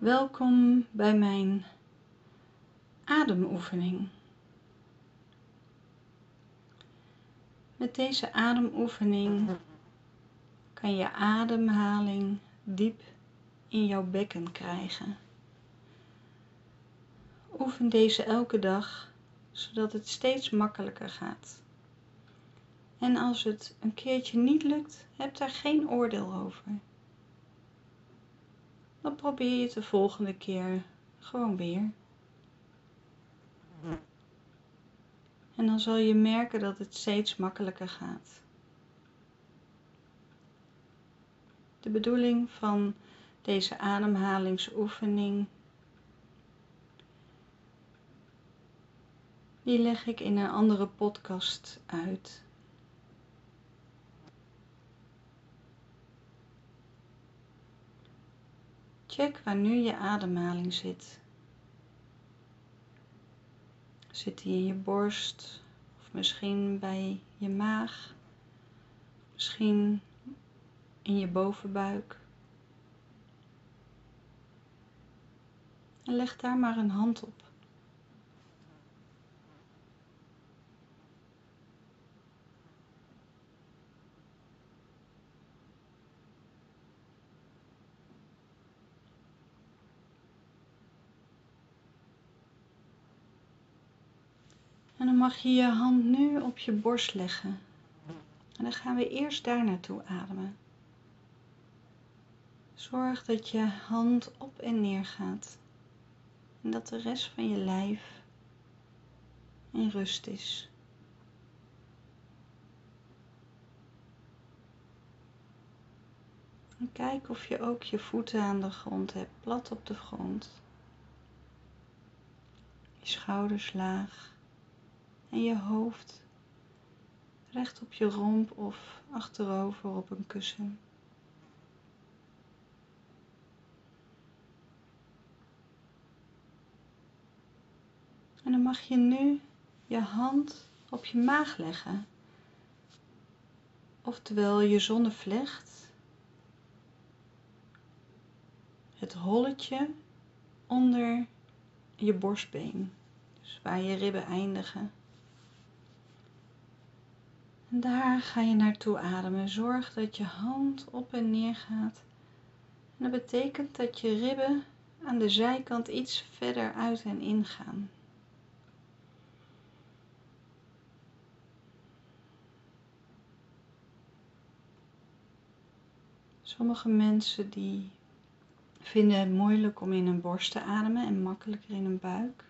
Welkom bij mijn ademoefening. Met deze ademoefening kan je ademhaling diep in jouw bekken krijgen. Oefen deze elke dag, zodat het steeds makkelijker gaat. En als het een keertje niet lukt, heb daar geen oordeel over. Dan probeer je het de volgende keer gewoon weer. En dan zal je merken dat het steeds makkelijker gaat. De bedoeling van deze ademhalingsoefening, die leg ik in een andere podcast uit. Check waar nu je ademhaling zit. Zit die in je borst of misschien bij je maag? Misschien in je bovenbuik? En leg daar maar een hand op. En dan mag je je hand nu op je borst leggen. En dan gaan we eerst daar naartoe ademen. Zorg dat je hand op en neer gaat. En dat de rest van je lijf in rust is. En kijk of je ook je voeten aan de grond hebt, plat op de grond. Je schouders laag en je hoofd recht op je romp of achterover op een kussen. En dan mag je nu je hand op je maag leggen. Oftewel je zonnevlecht. Het holletje onder je borstbeen. Dus waar je ribben eindigen. En daar ga je naartoe ademen. Zorg dat je hand op en neer gaat. En dat betekent dat je ribben aan de zijkant iets verder uit en in gaan. Sommige mensen die vinden het moeilijk om in hun borst te ademen en makkelijker in hun buik.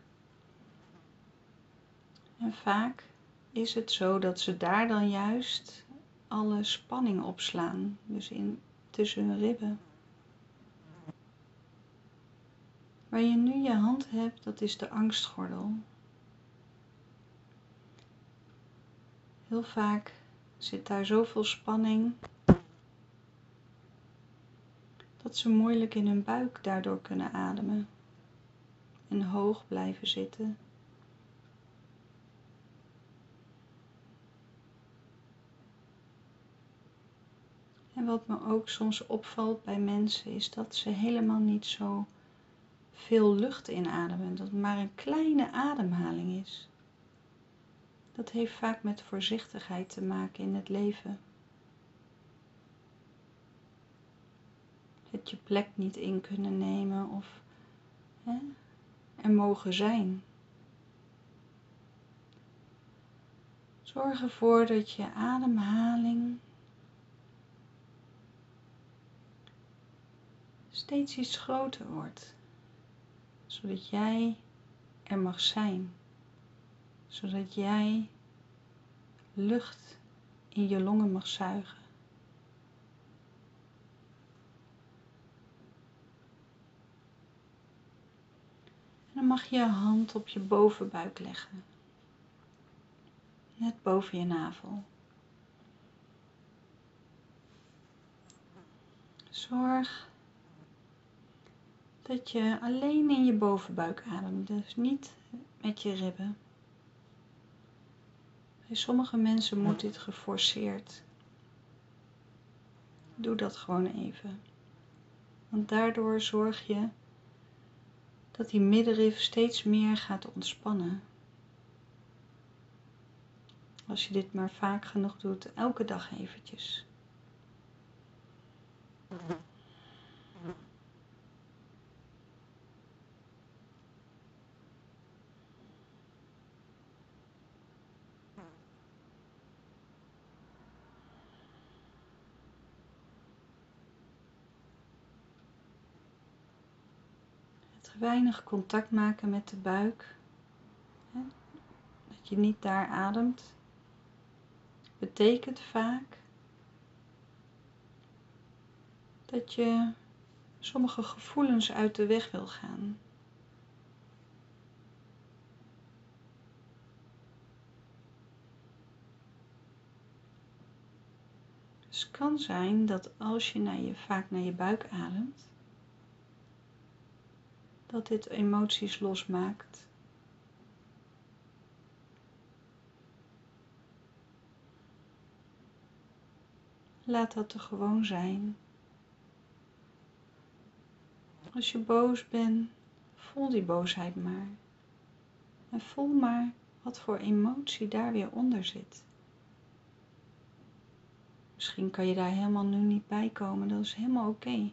En vaak is het zo dat ze daar dan juist alle spanning opslaan, dus in, tussen hun ribben. Waar je nu je hand hebt, dat is de angstgordel. Heel vaak zit daar zoveel spanning dat ze moeilijk in hun buik daardoor kunnen ademen en hoog blijven zitten. Wat me ook soms opvalt bij mensen is dat ze helemaal niet zo veel lucht inademen, dat het maar een kleine ademhaling is. Dat heeft vaak met voorzichtigheid te maken in het leven. Het je plek niet in kunnen nemen of hè, er mogen zijn. Zorg ervoor dat je ademhaling steeds iets groter wordt, zodat jij er mag zijn, zodat jij lucht in je longen mag zuigen. En dan mag je je hand op je bovenbuik leggen, net boven je navel. Zorg dat je alleen in je bovenbuik ademt, dus niet met je ribben. Bij sommige mensen moet dit geforceerd. Doe dat gewoon even. Want daardoor zorg je dat die middenrif steeds meer gaat ontspannen. Als je dit maar vaak genoeg doet, elke dag eventjes. Weinig contact maken met de buik. Dat je niet daar ademt. Betekent vaak dat je sommige gevoelens uit de weg wil gaan. Dus het kan zijn dat als je, naar je vaak naar je buik ademt, dat dit emoties losmaakt. Laat dat er gewoon zijn. Als je boos bent, voel die boosheid maar. En voel maar wat voor emotie daar weer onder zit. Misschien kan je daar helemaal nu niet bij komen, dat is helemaal oké.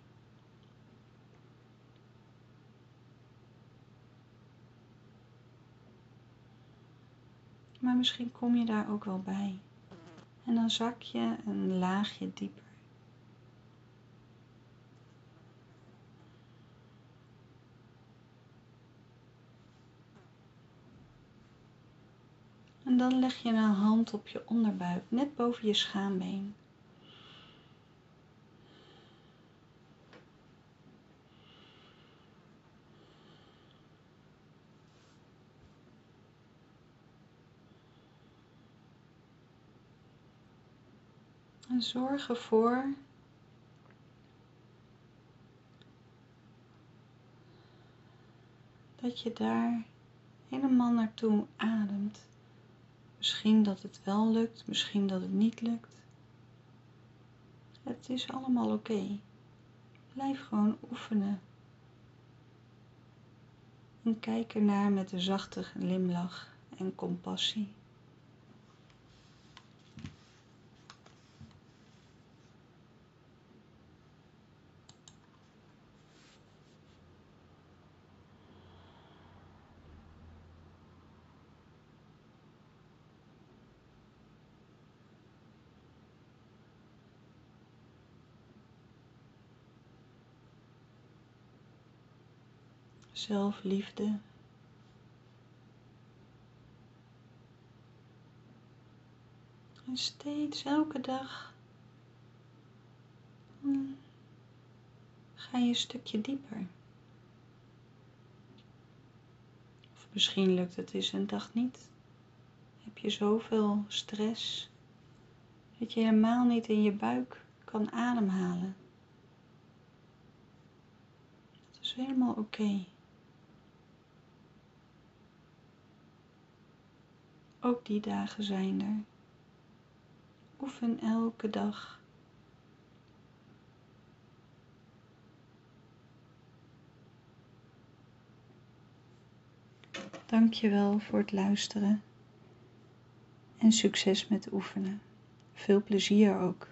Maar misschien kom je daar ook wel bij. En dan zak je een laagje dieper. En dan leg je een hand op je onderbuik, net boven je schaambeen. En zorg ervoor dat je daar helemaal naartoe ademt. Misschien dat het wel lukt, misschien dat het niet lukt. Het is allemaal oké. Blijf gewoon oefenen. En kijk ernaar met een zachte glimlach en compassie. Zelfliefde. En steeds elke dag ga je een stukje dieper. Of misschien lukt het eens een dag niet. Heb je zoveel stress dat je helemaal niet in je buik kan ademhalen. Het is helemaal oké. Ook die dagen zijn er. Oefen elke dag. Dank je wel voor het luisteren en succes met oefenen. Veel plezier ook.